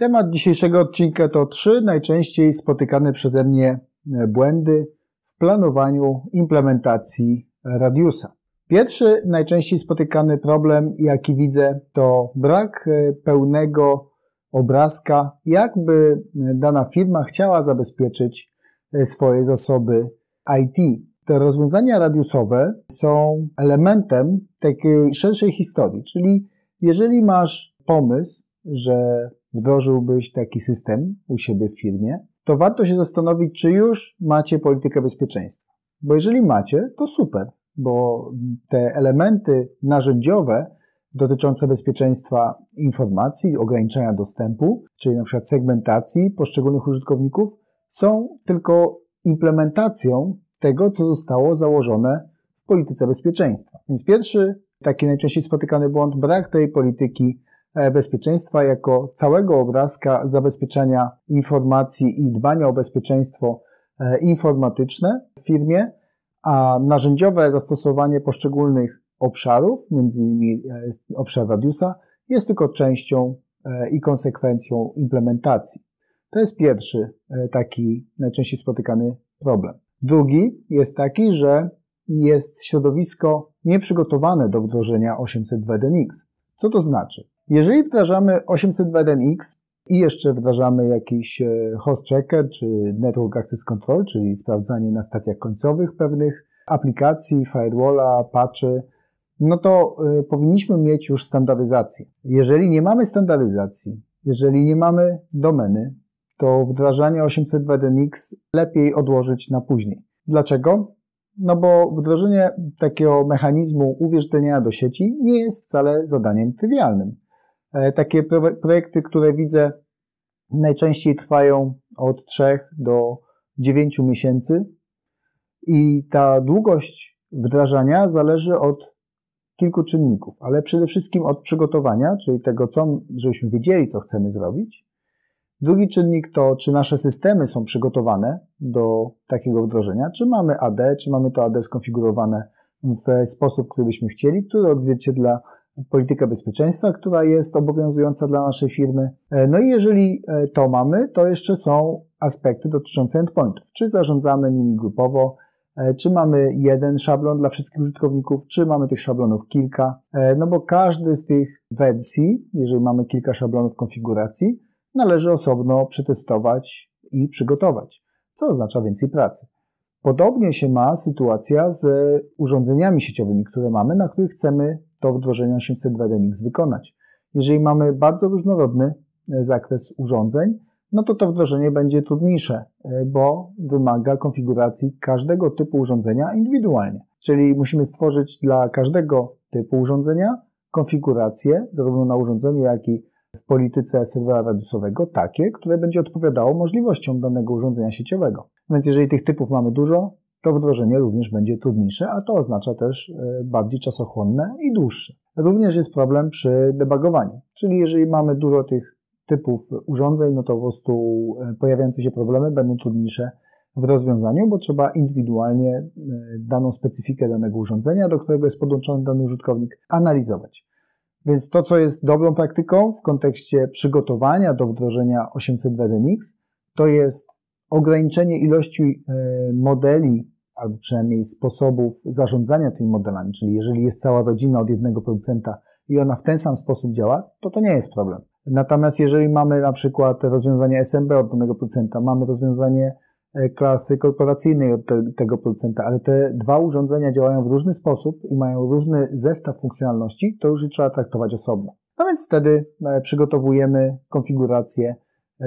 Temat dzisiejszego odcinka to trzy najczęściej spotykane przeze mnie e, błędy w planowaniu implementacji Radiusa. Pierwszy najczęściej spotykany problem, jaki widzę, to brak e, pełnego obrazka, jakby e, dana firma chciała zabezpieczyć swoje zasoby IT. Te rozwiązania radiusowe są elementem takiej szerszej historii, czyli jeżeli masz pomysł, że wdrożyłbyś taki system u siebie w firmie, to warto się zastanowić, czy już macie politykę bezpieczeństwa. Bo jeżeli macie, to super, bo te elementy narzędziowe dotyczące bezpieczeństwa informacji, ograniczenia dostępu, czyli na przykład segmentacji poszczególnych użytkowników, są tylko implementacją tego, co zostało założone w polityce bezpieczeństwa. Więc pierwszy, taki najczęściej spotykany błąd, brak tej polityki bezpieczeństwa jako całego obrazka zabezpieczenia informacji i dbania o bezpieczeństwo e, informatyczne w firmie, a narzędziowe zastosowanie poszczególnych obszarów, między innymi e, obszar Radiusa, jest tylko częścią i konsekwencją implementacji. To jest pierwszy taki najczęściej spotykany problem. Drugi jest taki, że jest środowisko nieprzygotowane do wdrożenia 802.1x. Co to znaczy? Jeżeli wdrażamy 802.1x i jeszcze wdrażamy jakiś e, host checker czy network access control, czyli sprawdzanie na stacjach końcowych pewnych aplikacji, firewalla, patchy, no to y, powinniśmy mieć już standaryzację. Jeżeli nie mamy standaryzacji, jeżeli nie mamy domeny, to wdrażanie 802.1x lepiej odłożyć na później. Dlaczego? No bo wdrożenie takiego mechanizmu uwierzytelniania do sieci nie jest wcale zadaniem trywialnym. E, takie projekty, które widzę, najczęściej trwają od 3 do 9 miesięcy i ta długość wdrażania zależy od kilku czynników, ale przede wszystkim od przygotowania, czyli tego, co, żebyśmy wiedzieli, co chcemy zrobić. Drugi czynnik to, czy nasze systemy są przygotowane do takiego wdrożenia, czy mamy AD, czy mamy to AD skonfigurowane w sposób, który byśmy chcieli, który odzwierciedla politykę bezpieczeństwa, która jest obowiązująca dla naszej firmy. E, no i jeżeli e, to mamy, to jeszcze są aspekty dotyczące endpointów. Czy zarządzamy nimi grupowo, e, czy mamy jeden szablon dla wszystkich użytkowników, czy mamy tych szablonów kilka. No bo każdy z tych wersji, jeżeli mamy kilka szablonów konfiguracji, należy osobno przetestować i przygotować, co oznacza więcej pracy. Podobnie się ma sytuacja z urządzeniami sieciowymi, które mamy, na których chcemy to wdrożenie 802.1x wykonać. Jeżeli mamy bardzo różnorodny e, zakres urządzeń, no to to wdrożenie będzie trudniejsze, e, bo wymaga konfiguracji każdego typu urządzenia indywidualnie. Czyli musimy stworzyć dla każdego typu urządzenia konfigurację, zarówno na urządzeniu, jak i w polityce serwera radiusowego, takie, które będzie odpowiadało możliwościom danego urządzenia sieciowego. Więc jeżeli tych typów mamy dużo, to wdrożenie również będzie trudniejsze, a to oznacza też e, bardziej czasochłonne i dłuższe. Również jest problem przy debugowaniu, czyli jeżeli mamy dużo tych typów urządzeń, no to po prostu e, pojawiające się problemy będą trudniejsze w rozwiązaniu, bo trzeba indywidualnie e, daną specyfikę danego urządzenia, do którego jest podłączony dany użytkownik, analizować. Więc to, co jest dobrą praktyką w kontekście przygotowania do wdrożenia 802.1x, to jest ograniczenie ilości modeli, albo przynajmniej sposobów zarządzania tymi modelami, czyli jeżeli jest cała rodzina od jednego producenta i ona w ten sam sposób działa, to to nie jest problem. Natomiast jeżeli mamy na przykład rozwiązanie SMB od danego producenta, mamy rozwiązanie e, klasy korporacyjnej od te, tego producenta, ale te dwa urządzenia działają w różny sposób i mają różny zestaw funkcjonalności, to już trzeba traktować osobno. No więc wtedy e, przygotowujemy konfigurację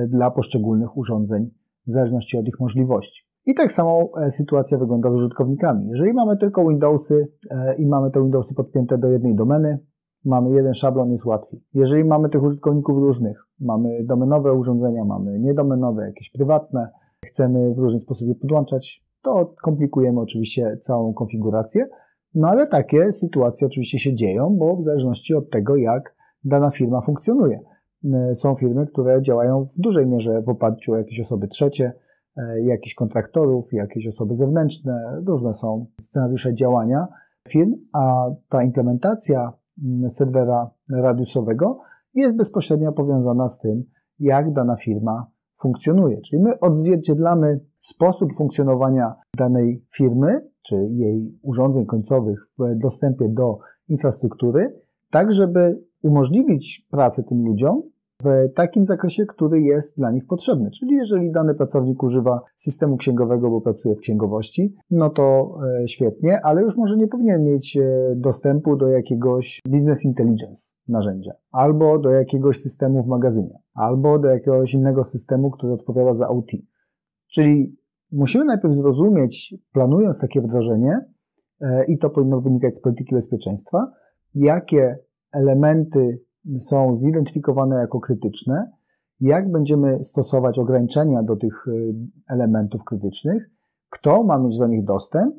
dla poszczególnych urządzeń w zależności od ich możliwości. I tak samo e, sytuacja wygląda z użytkownikami. Jeżeli mamy tylko Windowsy e, i mamy te Windowsy podpięte do jednej domeny, mamy jeden szablon, jest łatwiej. Jeżeli mamy tych użytkowników różnych, mamy domenowe urządzenia, mamy niedomenowe, jakieś prywatne, chcemy w różny sposób je podłączać, to komplikujemy oczywiście całą konfigurację. No ale takie sytuacje oczywiście się dzieją, bo w zależności od tego, jak dana firma funkcjonuje. E, są firmy, które działają w dużej mierze w oparciu o jakieś osoby trzecie, jakichś kontraktorów, jakieś osoby zewnętrzne, różne są scenariusze działania firm, a ta implementacja mm, serwera radiusowego jest bezpośrednio powiązana z tym, jak dana firma funkcjonuje. Czyli my odzwierciedlamy sposób funkcjonowania danej firmy, czy jej urządzeń końcowych w dostępie do infrastruktury, tak żeby umożliwić pracę tym ludziom w takim zakresie, który jest dla nich potrzebny. Czyli jeżeli dany pracownik używa systemu księgowego, bo pracuje w księgowości, no to e, świetnie, ale już może nie powinien mieć e, dostępu do jakiegoś business intelligence narzędzia, albo do jakiegoś systemu w magazynie, albo do jakiegoś innego systemu, który odpowiada za OT. Czyli musimy najpierw zrozumieć, planując takie wdrożenie, e, i to powinno wynikać z polityki bezpieczeństwa, jakie elementy są zidentyfikowane jako krytyczne, jak będziemy stosować ograniczenia do tych y, elementów krytycznych, kto ma mieć do nich dostęp,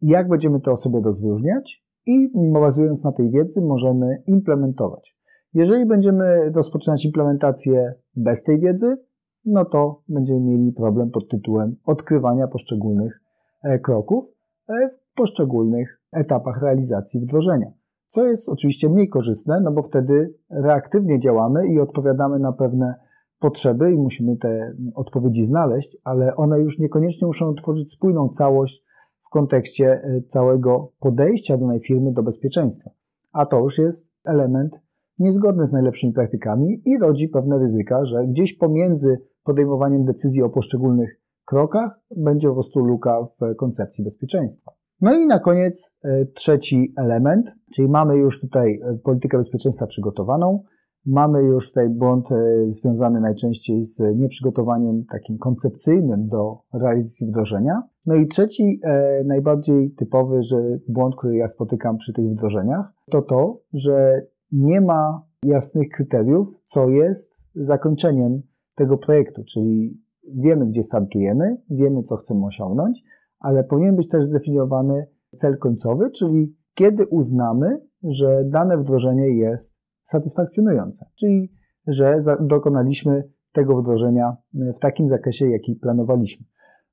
jak będziemy te osoby rozróżniać? I bazując na tej wiedzy możemy implementować. Jeżeli będziemy rozpoczynać implementację bez tej wiedzy, no to będziemy mieli problem pod tytułem odkrywania poszczególnych e, kroków e, w poszczególnych etapach realizacji wdrożenia co jest oczywiście mniej korzystne, no bo wtedy reaktywnie działamy i odpowiadamy na pewne potrzeby i musimy te odpowiedzi znaleźć, ale one już niekoniecznie muszą tworzyć spójną całość w kontekście e, całego podejścia danej firmy do bezpieczeństwa. A to już jest element niezgodny z najlepszymi praktykami i rodzi pewne ryzyka, że gdzieś pomiędzy podejmowaniem decyzji o poszczególnych krokach będzie po prostu luka w koncepcji bezpieczeństwa. No i na koniec e, trzeci element, czyli mamy już tutaj e, politykę bezpieczeństwa przygotowaną, mamy już tutaj błąd e, związany najczęściej z nieprzygotowaniem takim koncepcyjnym do realizacji wdrożenia. No i trzeci, najbardziej typowy że błąd, który ja spotykam przy tych wdrożeniach, to to, że nie ma jasnych kryteriów, co jest zakończeniem tego projektu, czyli wiemy, gdzie startujemy, wiemy, co chcemy osiągnąć, ale powinien być też zdefiniowany cel końcowy, czyli kiedy uznamy, że dane wdrożenie jest satysfakcjonujące, czyli że dokonaliśmy tego wdrożenia w takim zakresie, jaki planowaliśmy.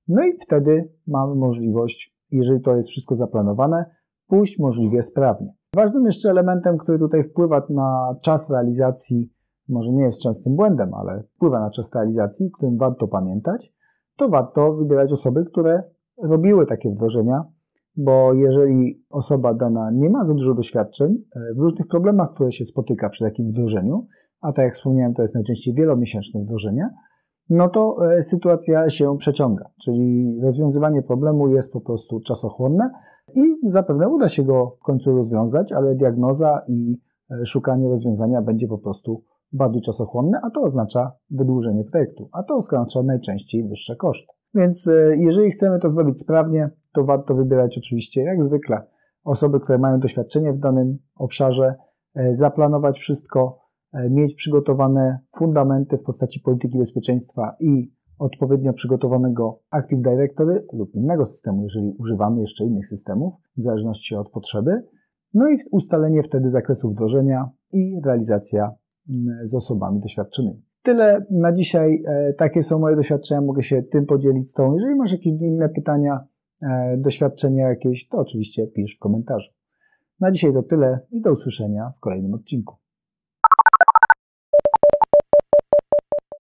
No i wtedy mamy możliwość, jeżeli to jest wszystko zaplanowane, pójść możliwie sprawnie. Ważnym jeszcze elementem, który tutaj wpływa na czas realizacji, może nie jest częstym błędem, ale wpływa na czas realizacji, którym warto pamiętać, to warto wybierać osoby, które robiły takie wdrożenia, bo jeżeli osoba dana nie ma za dużo doświadczeń e, w różnych problemach, które się spotyka przy takim wdrożeniu, a tak jak wspomniałem, to jest najczęściej wielomiesięczne wdrożenie, no to e, sytuacja się przeciąga, czyli rozwiązywanie problemu jest po prostu czasochłonne i zapewne uda się go w końcu rozwiązać, ale diagnoza i e, szukanie rozwiązania będzie po prostu bardziej czasochłonne, a to oznacza wydłużenie projektu, a to oznacza najczęściej wyższe koszty. Więc e, jeżeli chcemy to zrobić sprawnie, to warto wybierać oczywiście, jak zwykle, osoby, które mają doświadczenie w danym obszarze, e, zaplanować wszystko, e, mieć przygotowane fundamenty w postaci polityki bezpieczeństwa i odpowiednio przygotowanego Active Directory lub innego systemu, jeżeli używamy jeszcze innych systemów, w zależności od potrzeby. No i ustalenie wtedy zakresu wdrożenia i realizacja mm, z osobami doświadczonymi. Tyle na dzisiaj. E, takie są moje doświadczenia. Mogę się tym podzielić z Tobą. Jeżeli masz jakieś inne pytania, e, doświadczenia jakieś, to oczywiście pisz w komentarzu. Na dzisiaj to tyle i do usłyszenia w kolejnym odcinku.